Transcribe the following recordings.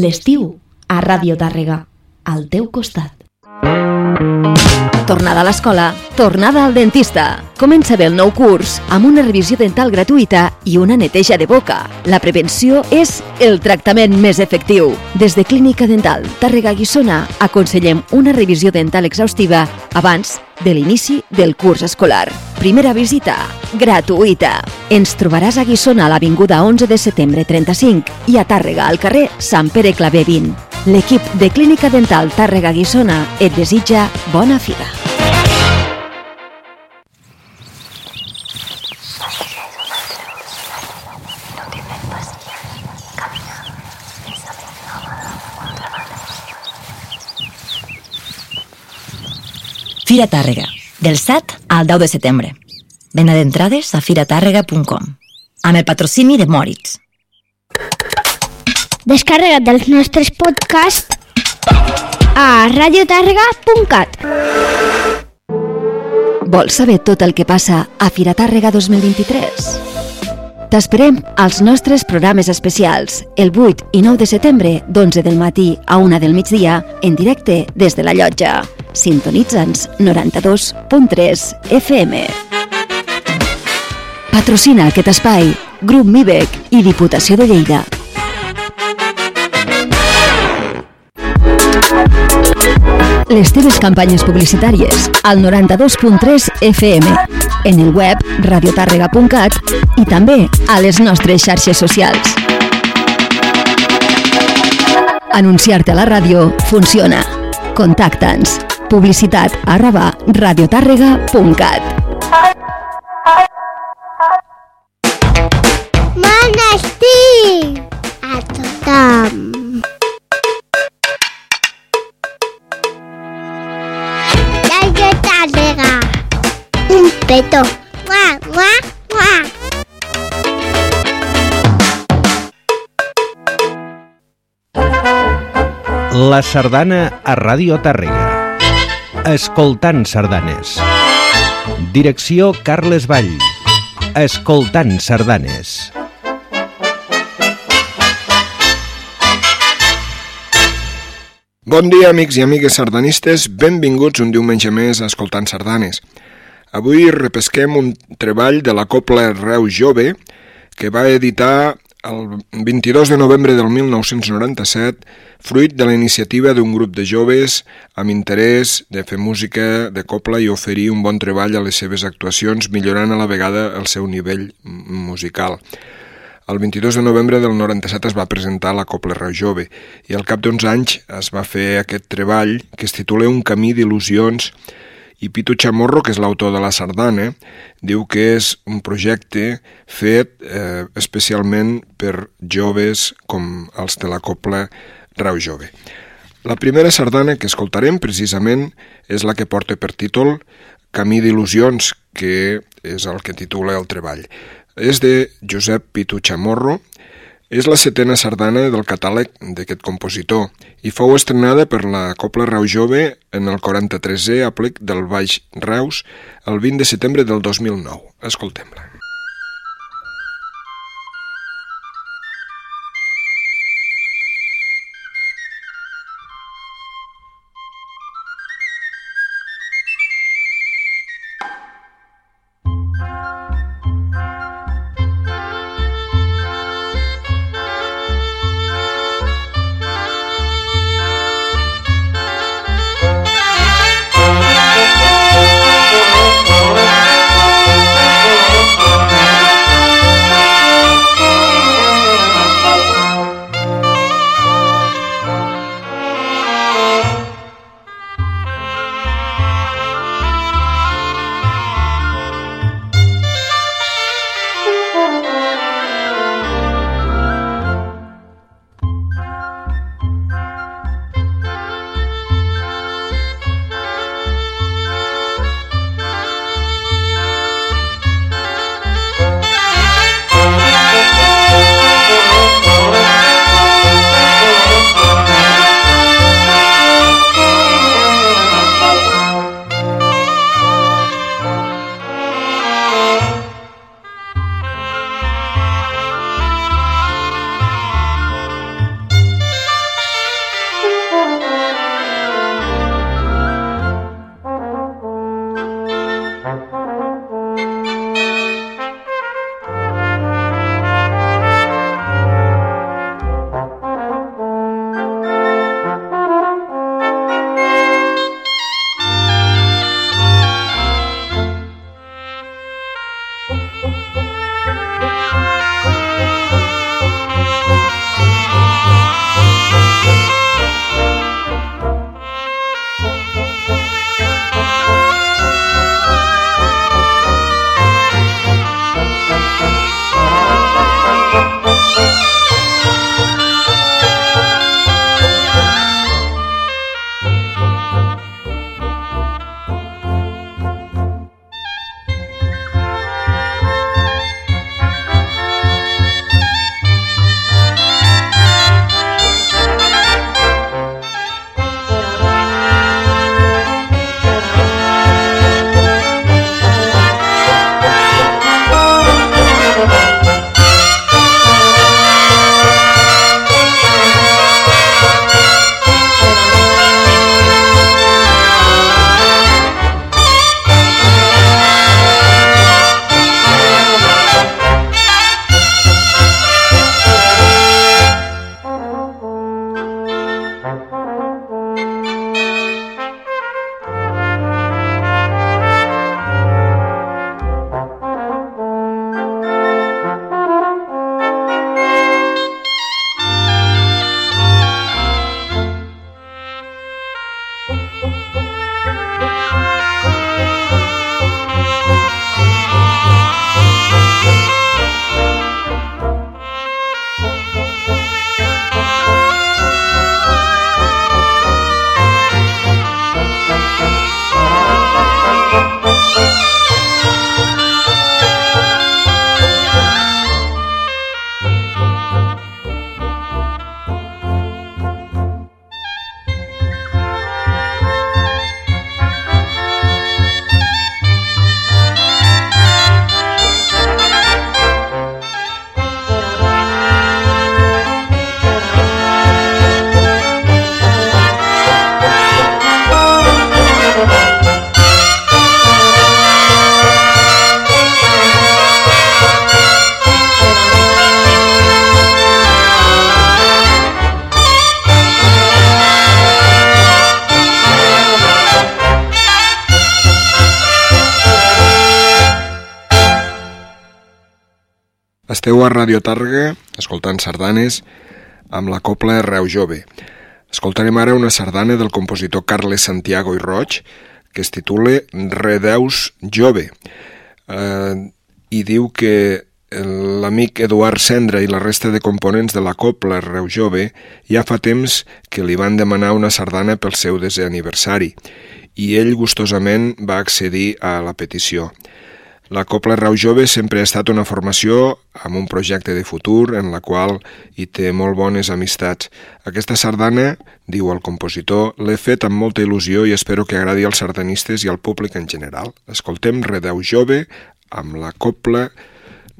L'estiu, a Ràdio Tàrrega, al teu costat. Tornada a l'escola, tornada al dentista. Comença bé el nou curs amb una revisió dental gratuïta i una neteja de boca. La prevenció és el tractament més efectiu. Des de Clínica Dental Tàrrega Guissona aconsellem una revisió dental exhaustiva abans de l'inici del curs escolar. Primera visita gratuïta. Ens trobaràs a Guissona a l'Avinguda 11 de setembre 35 i a Tàrrega al carrer Sant Pere Clavé 20. L'equip de Clínica Dental Tàrrega Guissona et desitja bona figa. Fira Tàrrega, del 7 al 10 de setembre. Venda d'entrades a firatàrrega.com amb el patrocini de Moritz. Descarrega't dels nostres podcasts a radiotàrrega.cat Vols saber tot el que passa a Fira Tàrrega 2023? T'esperem als nostres programes especials el 8 i 9 de setembre d'11 del matí a 1 del migdia en directe des de la llotja. Sintonitza'ns 92.3 FM. Patrocina aquest espai Grup Mivec i Diputació de Lleida. Les teves campanyes publicitàries al 92.3 FM, en el web radiotàrrega.cat i també a les nostres xarxes socials. Anunciar-te a la ràdio funciona. Contacta'ns. Publicitat arroba radiotàrrega.cat Monestir! A tothom! Radio Tàrrega! Un petó! Guà, guà, guà! La sardana a Ràdio Tàrrega. Escoltant sardanes. Direcció Carles Vall. Escoltant sardanes. Bon dia, amics i amigues sardanistes. Benvinguts un diumenge més a Escoltant Sardanes. Avui repesquem un treball de la Copla Reu Jove que va editar el 22 de novembre del 1997 fruit de la iniciativa d'un grup de joves amb interès de fer música de copla i oferir un bon treball a les seves actuacions millorant a la vegada el seu nivell musical. El 22 de novembre del 97 es va presentar la Copla Reu Jove i al cap d'uns anys es va fer aquest treball que es titula Un camí d'il·lusions i Pitu Chamorro, que és l'autor de la sardana, diu que és un projecte fet eh, especialment per joves com els de la Copla Reu Jove. La primera sardana que escoltarem precisament és la que porta per títol Camí d'il·lusions, que és el que titula el treball. És de Josep Pitu Chamorro, és la setena sardana del catàleg d'aquest compositor i fou estrenada per la Copla Reu Jove en el 43è aplec del Baix Reus el 20 de setembre del 2009. Escoltem-la. Esteu a Radio Targa, escoltant sardanes, amb la copla Reu Jove. Escoltarem ara una sardana del compositor Carles Santiago i Roig, que es titula Redeus Jove, eh, i diu que l'amic Eduard Cendra i la resta de components de la Copla Reu Jove ja fa temps que li van demanar una sardana pel seu desè aniversari i ell gustosament va accedir a la petició. La Copla Rau Jove sempre ha estat una formació amb un projecte de futur en la qual hi té molt bones amistats. Aquesta sardana, diu el compositor, l'he fet amb molta il·lusió i espero que agradi als sardanistes i al públic en general. Escoltem Redeu Jove amb la Copla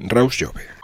Raus Jove.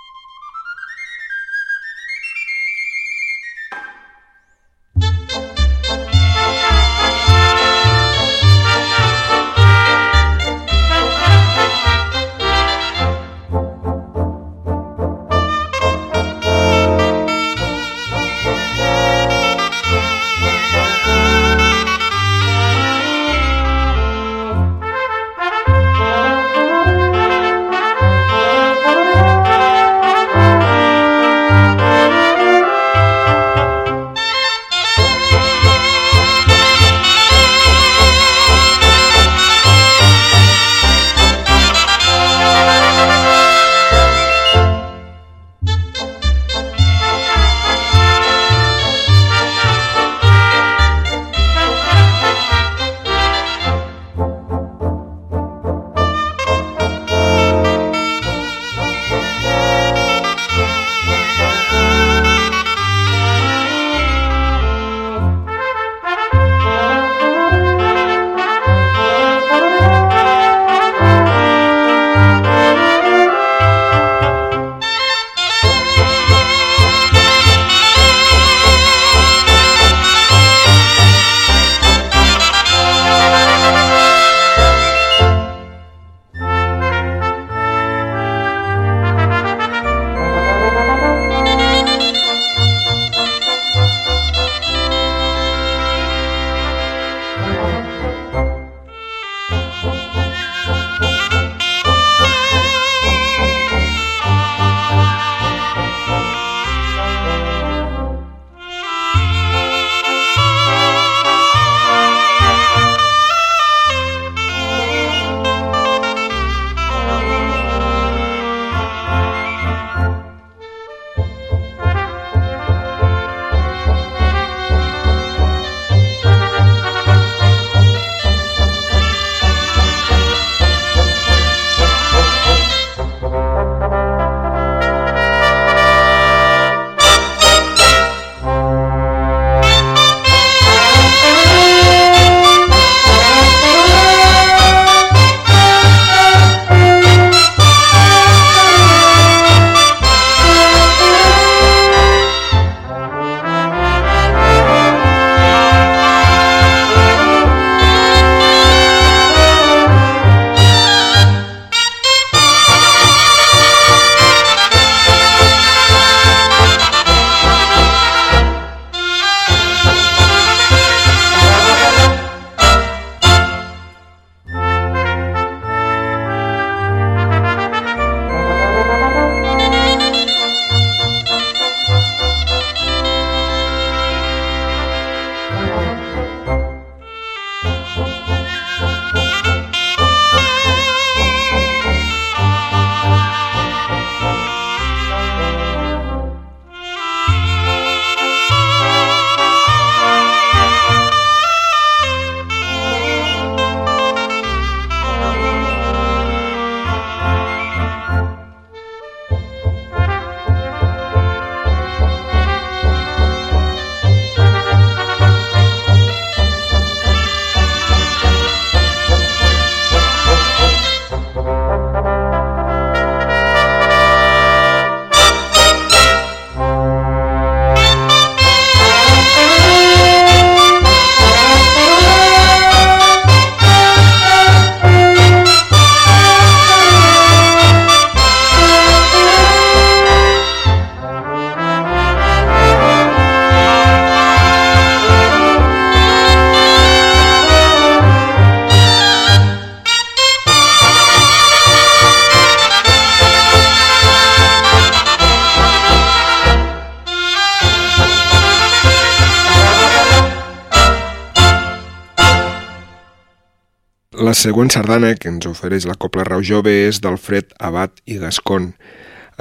Següent sardana que ens ofereix la Copla Rau Jove és d'Alfred Abat i Gascon.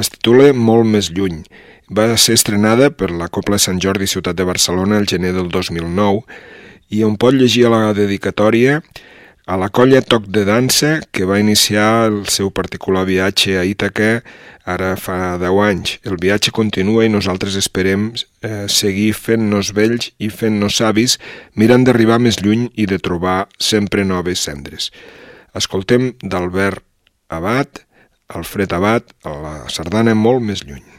Es titula Molt més lluny. Va ser estrenada per la Copla Sant Jordi Ciutat de Barcelona el gener del 2009 i on pot llegir a la dedicatòria a la colla Toc de Dansa, que va iniciar el seu particular viatge a Ítaca ara fa 10 anys. El viatge continua i nosaltres esperem eh, seguir fent-nos vells i fent-nos savis, mirant d'arribar més lluny i de trobar sempre noves cendres. Escoltem d'Albert Abat, Alfred Abat, a la sardana molt més lluny.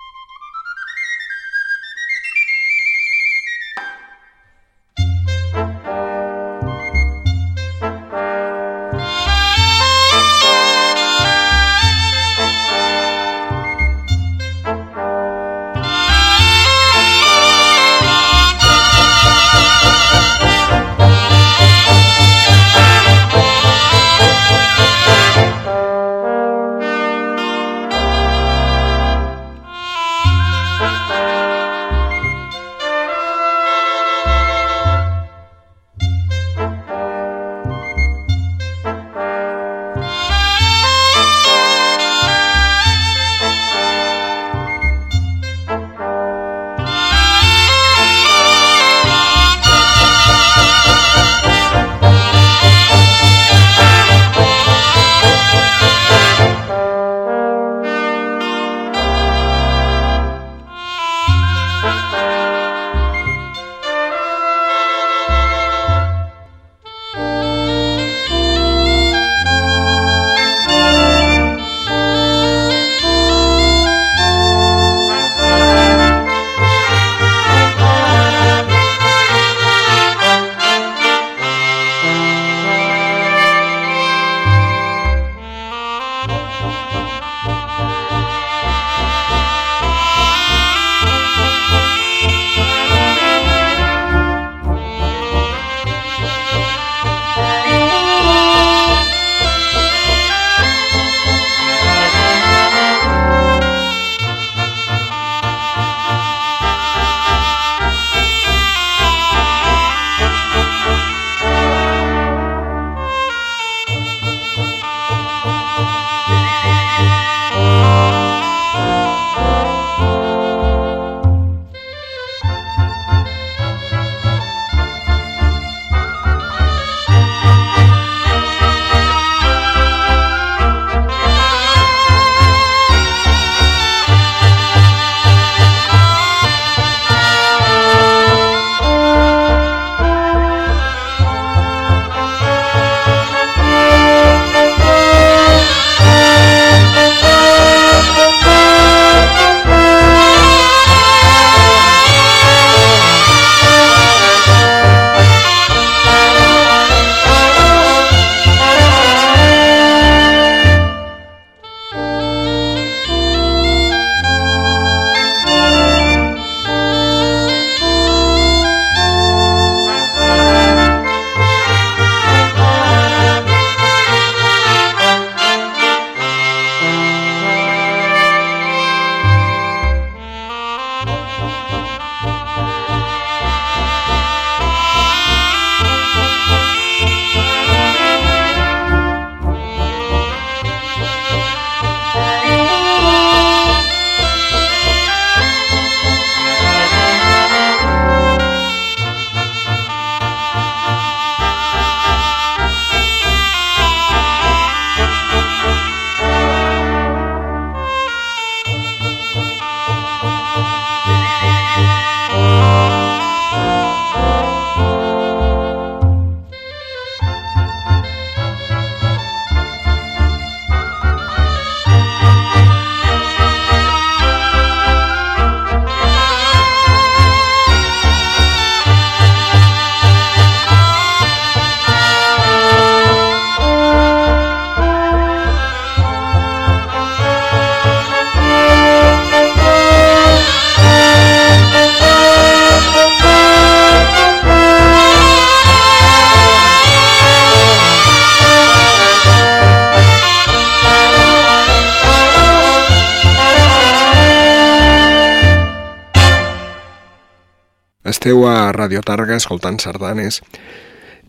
Radio Targa escoltant sardanes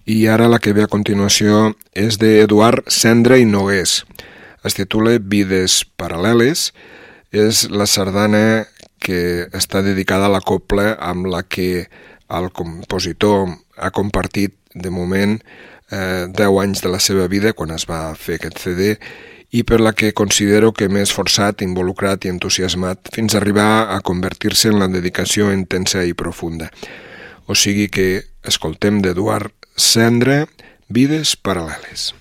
i ara la que ve a continuació és d'Eduard Cendra i Nogués. Es titula Vides paral·leles, és la sardana que està dedicada a la copla amb la que el compositor ha compartit de moment eh, 10 anys de la seva vida quan es va fer aquest CD i per la que considero que m'he esforçat, involucrat i entusiasmat fins a arribar a convertir-se en la dedicació intensa i profunda. O sigui que escoltem d'Eduard Cendre, Vides paral·leles.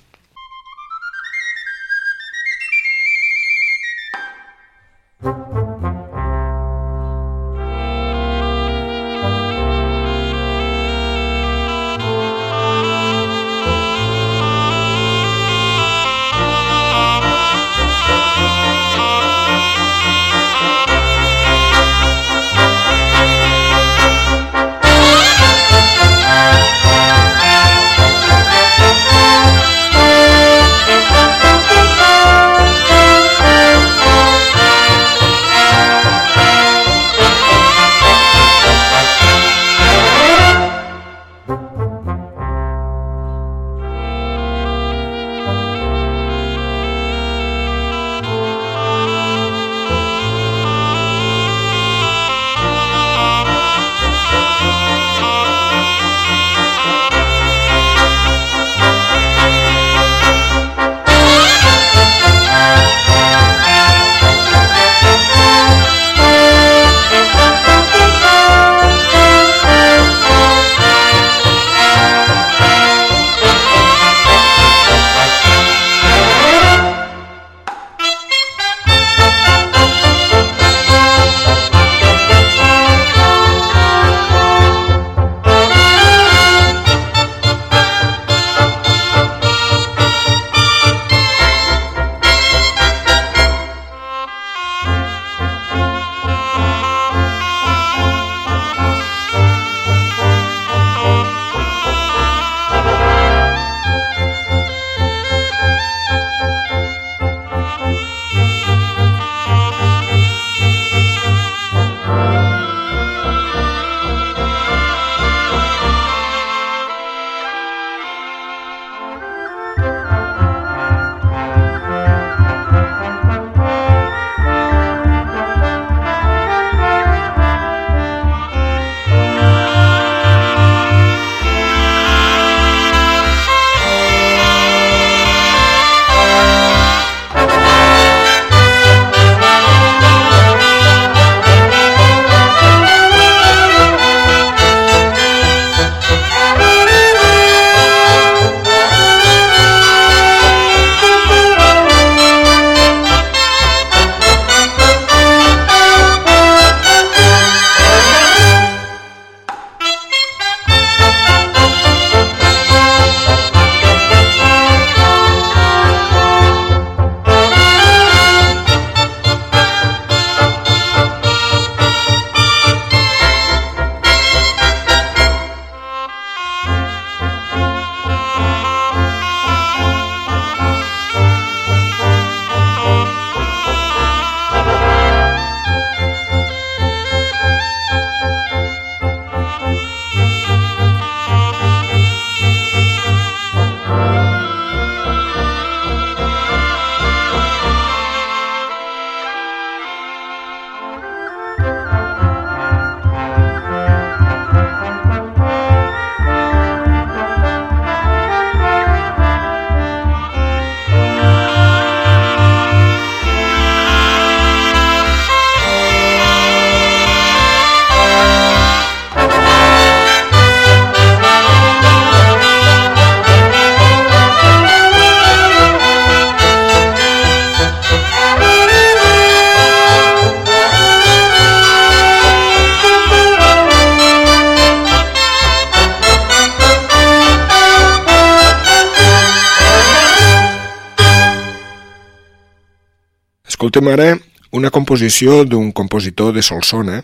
Escoltem ara una composició d'un compositor de Solsona,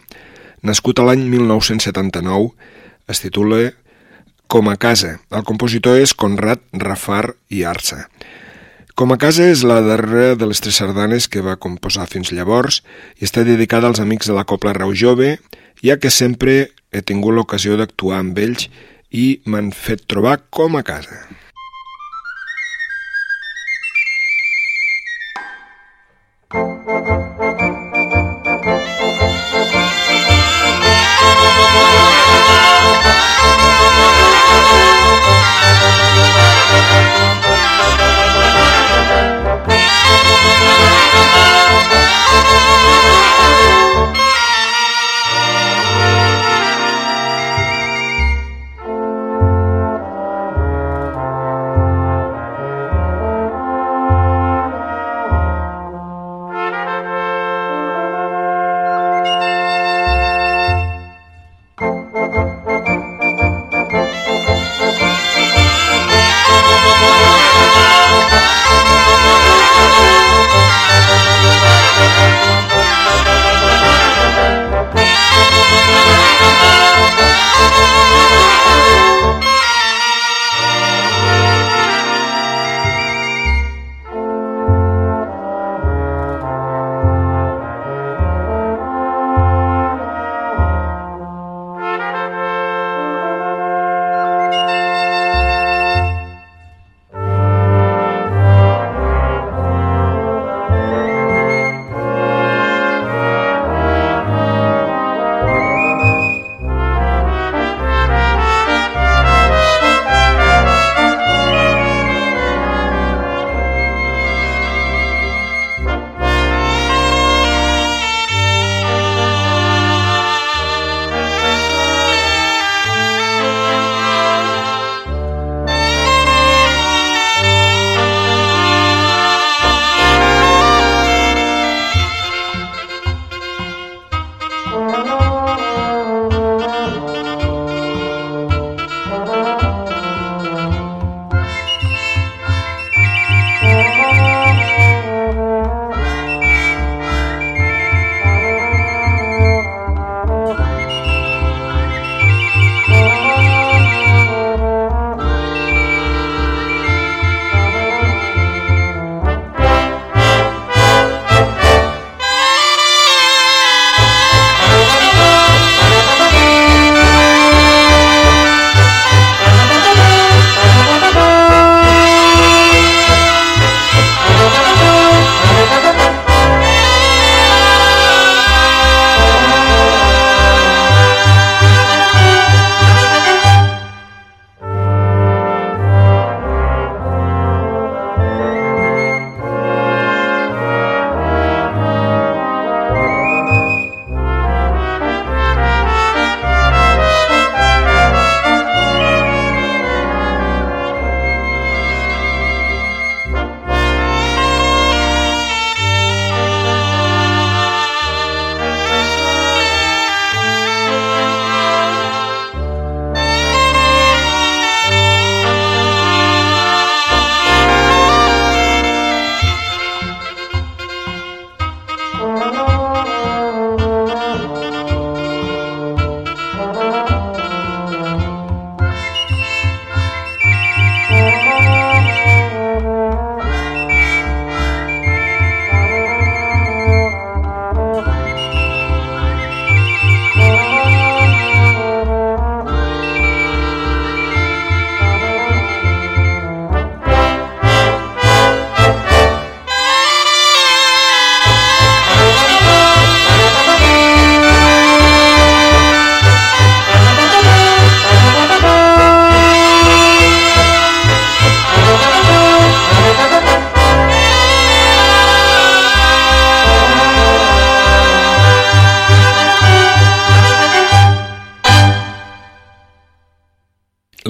nascut a l'any 1979, es titula Com a casa. El compositor és Conrad Rafar i Arsa. Com a casa és la darrera de les tres sardanes que va composar fins llavors i està dedicada als amics de la Copla Rau Jove, ja que sempre he tingut l'ocasió d'actuar amb ells i m'han fet trobar com a casa. you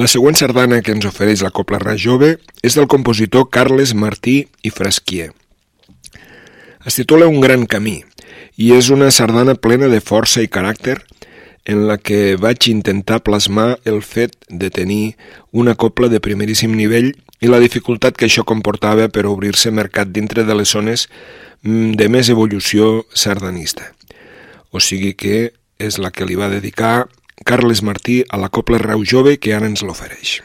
La següent sardana que ens ofereix la Copla Ras Jove és del compositor Carles Martí i Fresquier. Es titula Un gran camí i és una sardana plena de força i caràcter en la que vaig intentar plasmar el fet de tenir una copla de primeríssim nivell i la dificultat que això comportava per obrir-se mercat dintre de les zones mm, de més evolució sardanista. O sigui que és la que li va dedicar Carles Martí a la Copla Reu Jove que ara ens l'ofereix.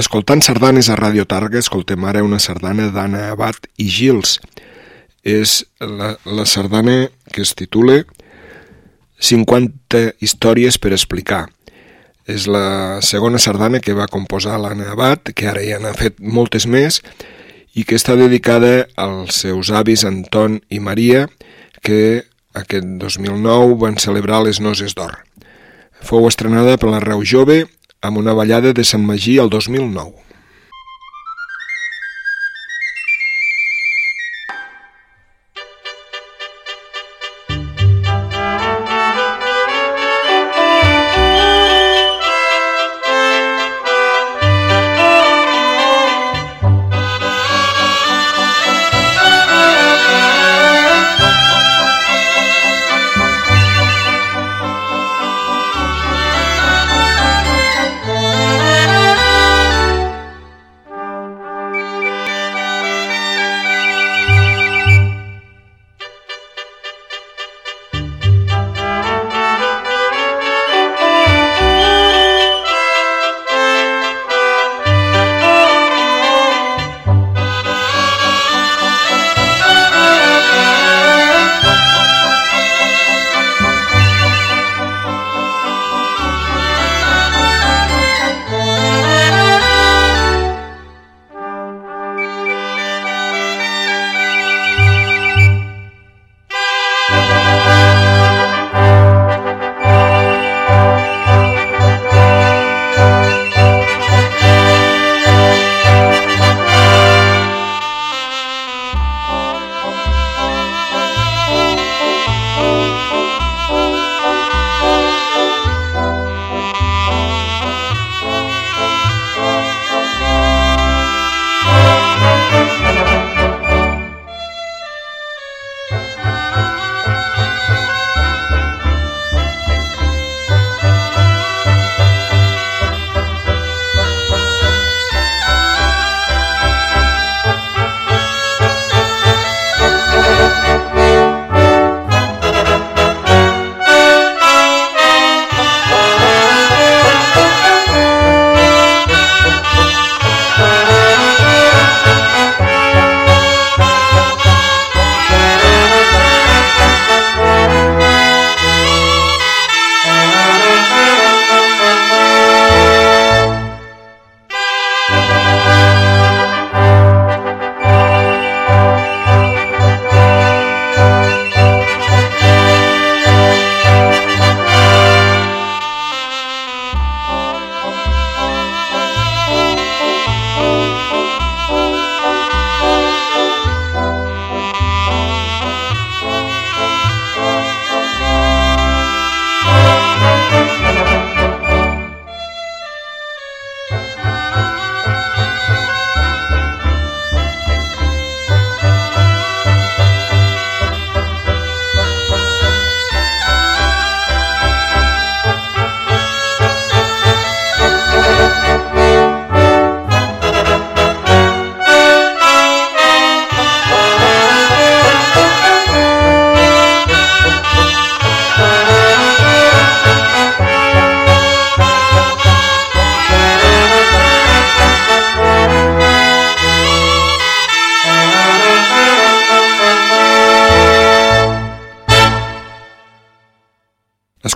Escoltant sardanes a Radio Targa, escoltem ara una sardana d'Anna Abad i Gils. És la, la sardana que es titula 50 històries per explicar. És la segona sardana que va composar l'Anna Abad, que ara ja n'ha fet moltes més, i que està dedicada als seus avis Anton i Maria, que aquest 2009 van celebrar les Noses d'Or. Fou estrenada per la Reu Jove amb una ballada de Sant Magí el 2009.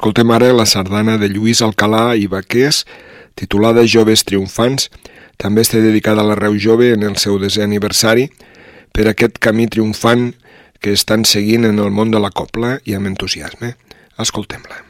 Escoltem ara la sardana de Lluís Alcalà i Baqués, titulada Joves Triomfants, també està dedicada a la Reu Jove en el seu desè aniversari, per aquest camí triomfant que estan seguint en el món de la copla i amb entusiasme. Escoltem-la.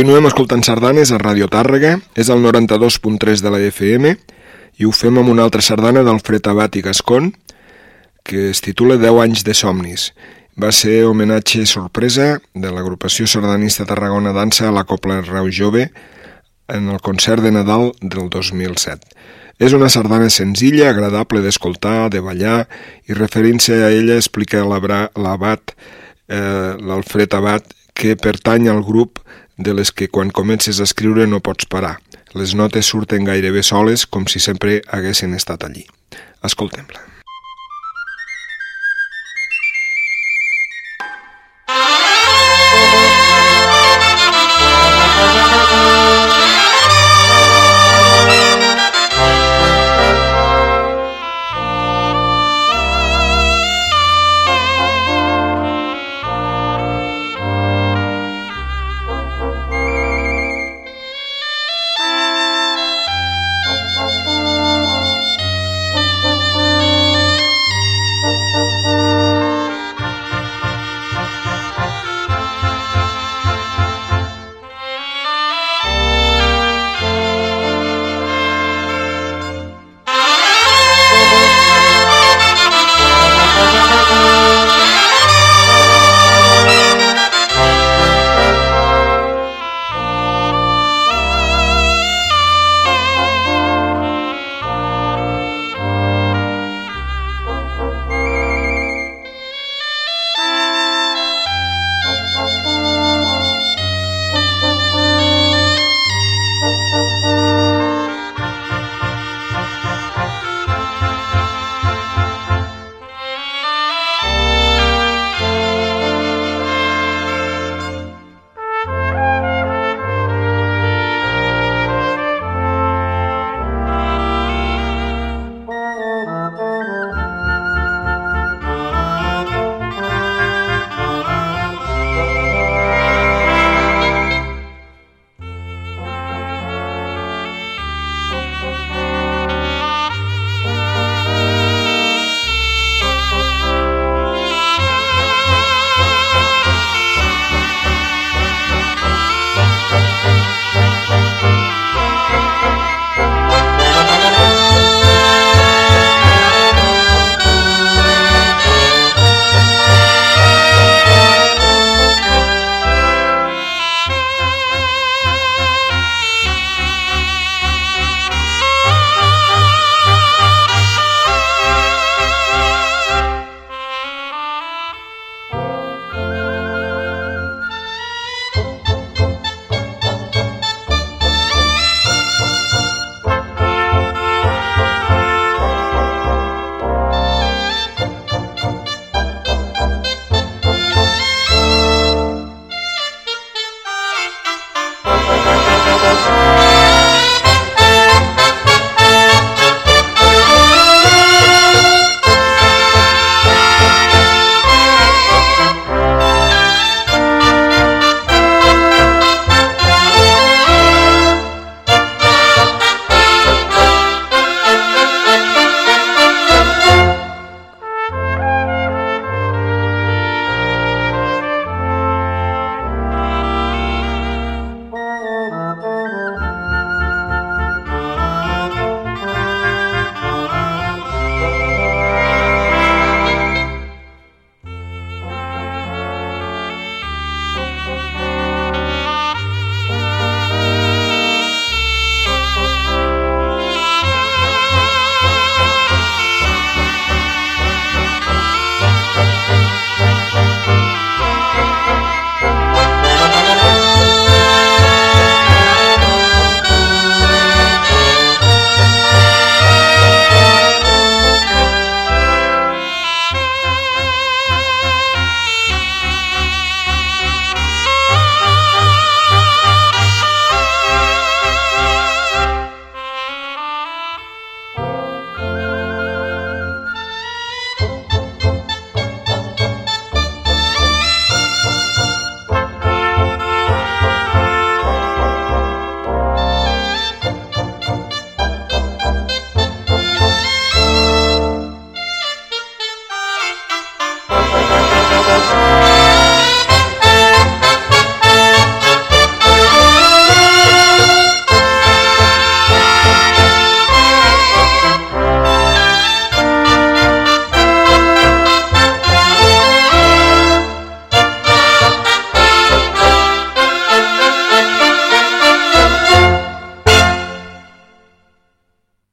Continuem escoltant sardanes a Radio Tàrrega, és el 92.3 de la FM, i ho fem amb una altra sardana d'Alfred Abat i Gascon, que es titula 10 anys de somnis. Va ser homenatge sorpresa de l'agrupació sardanista Tarragona Dansa a la Copla Rau Jove en el concert de Nadal del 2007. És una sardana senzilla, agradable d'escoltar, de ballar, i referint-se a ella explica l'abat, eh, l'Alfred Abat, que pertany al grup de les que quan comences a escriure no pots parar. Les notes surten gairebé soles com si sempre haguessin estat allí. Escoltem-la.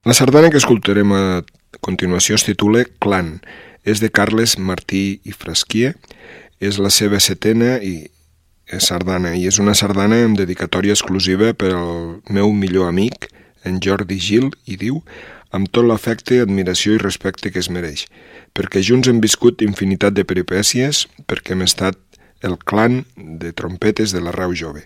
La sardana que escoltarem a continuació es titula Clan. És de Carles Martí i Frasquier. És la seva setena i és sardana i és una sardana amb dedicatòria exclusiva per al meu millor amic, en Jordi Gil, i diu amb tot l'afecte, admiració i respecte que es mereix, perquè junts hem viscut infinitat de peripècies, perquè hem estat el clan de trompetes de la Rau Jove,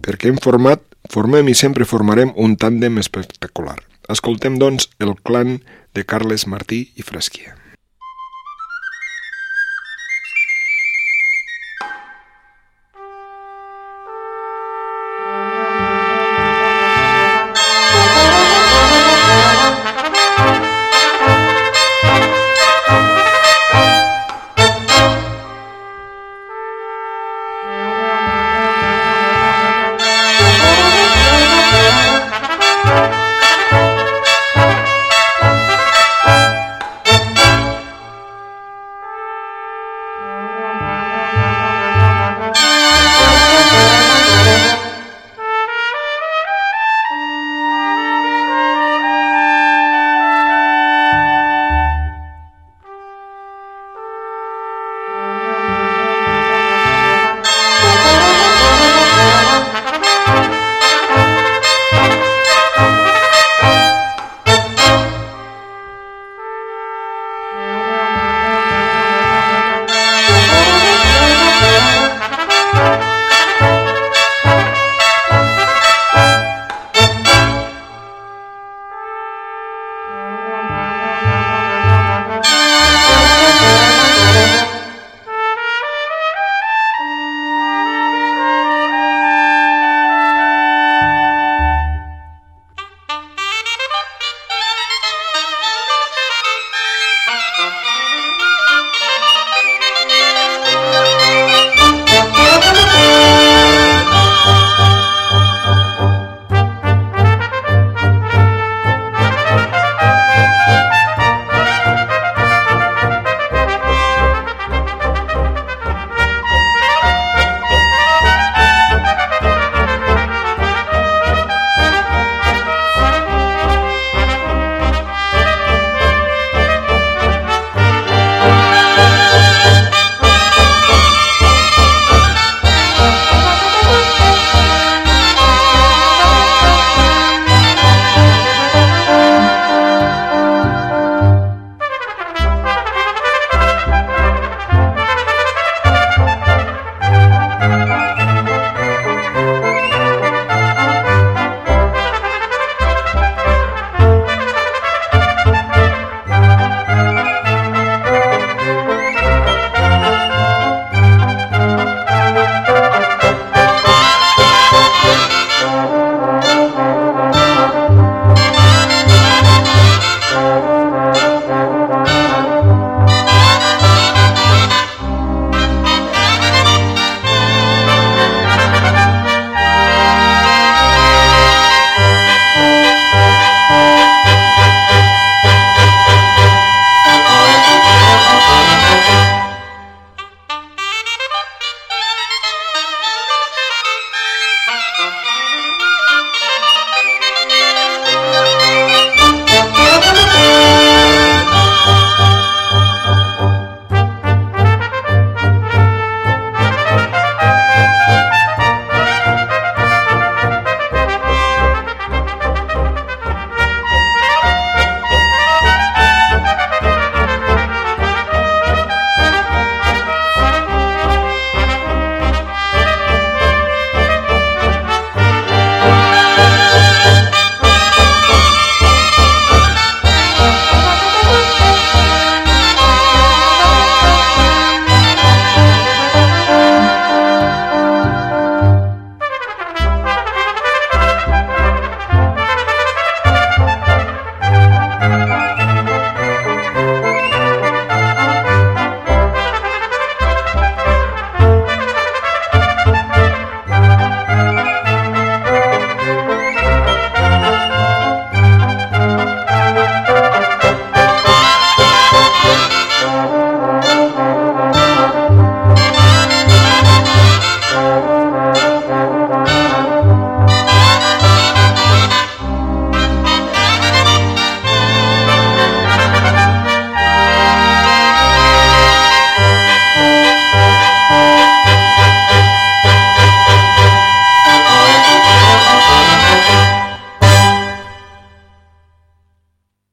perquè hem format, formem i sempre formarem un tàndem espectacular. Escoltem, doncs, el clan de Carles Martí i Fresquia.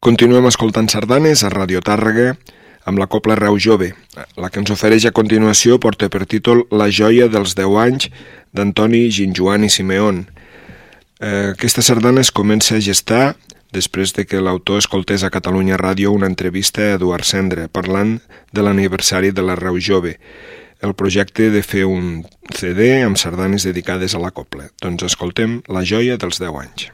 Continuem escoltant sardanes a Radio Tàrrega amb la Copla Reu Jove. La que ens ofereix a continuació porta per títol La joia dels 10 anys d'Antoni Ginjoan i Simeón. Eh, aquesta sardana es comença a gestar després de que l'autor escoltés a Catalunya Ràdio una entrevista a Eduard Cendra parlant de l'aniversari de la Reu Jove el projecte de fer un CD amb sardanes dedicades a la copla. Doncs escoltem La joia dels 10 anys.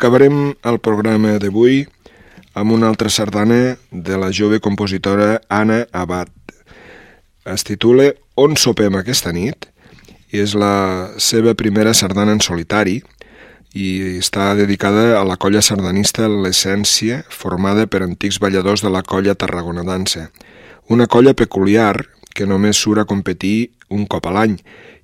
Acabarem el programa d'avui amb una altra sardana de la jove compositora Anna Abad. Es titula On sopem aquesta nit i és la seva primera sardana en solitari i està dedicada a la colla sardanista L'Essència, formada per antics balladors de la colla Tarragona Dansa. Una colla peculiar que només surt a competir un cop a l'any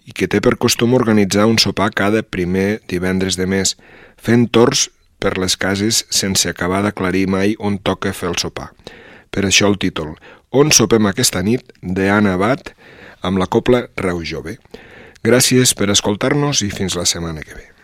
i que té per costum organitzar un sopar cada primer divendres de mes, fent torns per les cases sense acabar d'aclarir mai on toca fer el sopar. Per això el títol, On sopem aquesta nit, de Anna Abad, amb la copla Reu Jove. Gràcies per escoltar-nos i fins la setmana que ve.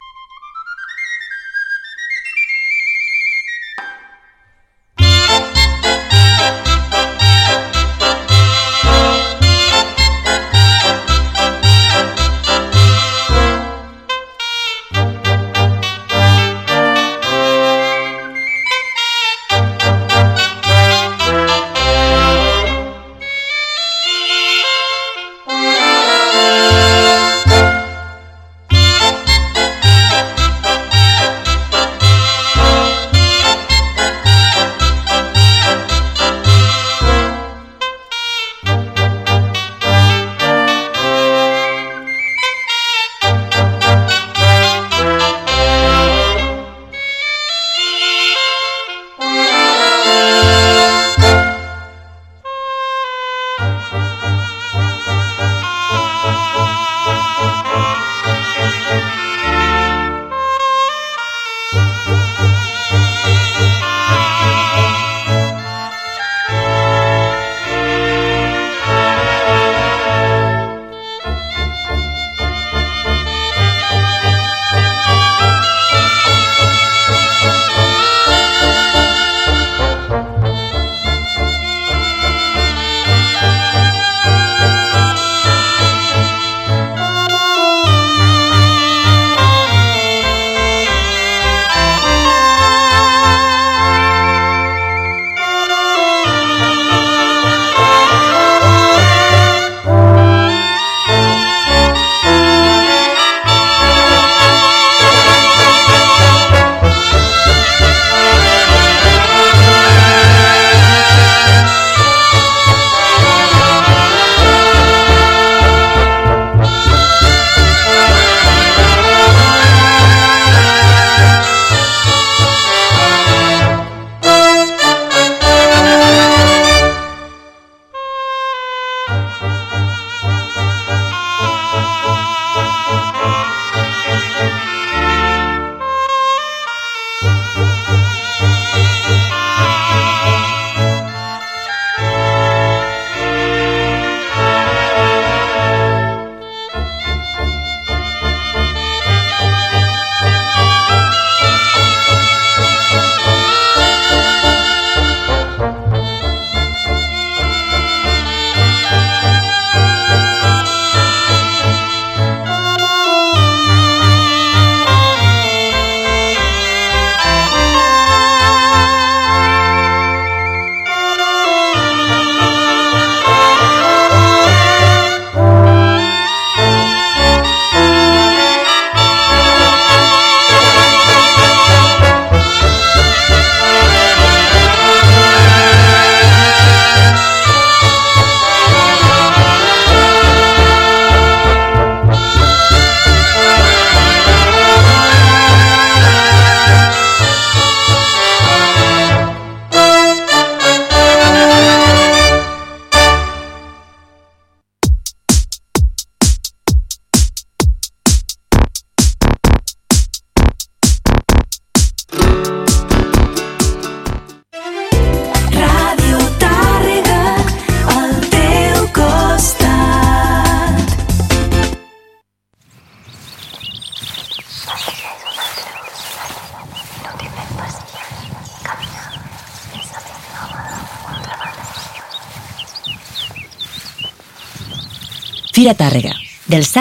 Fira Tàrrega, del SAT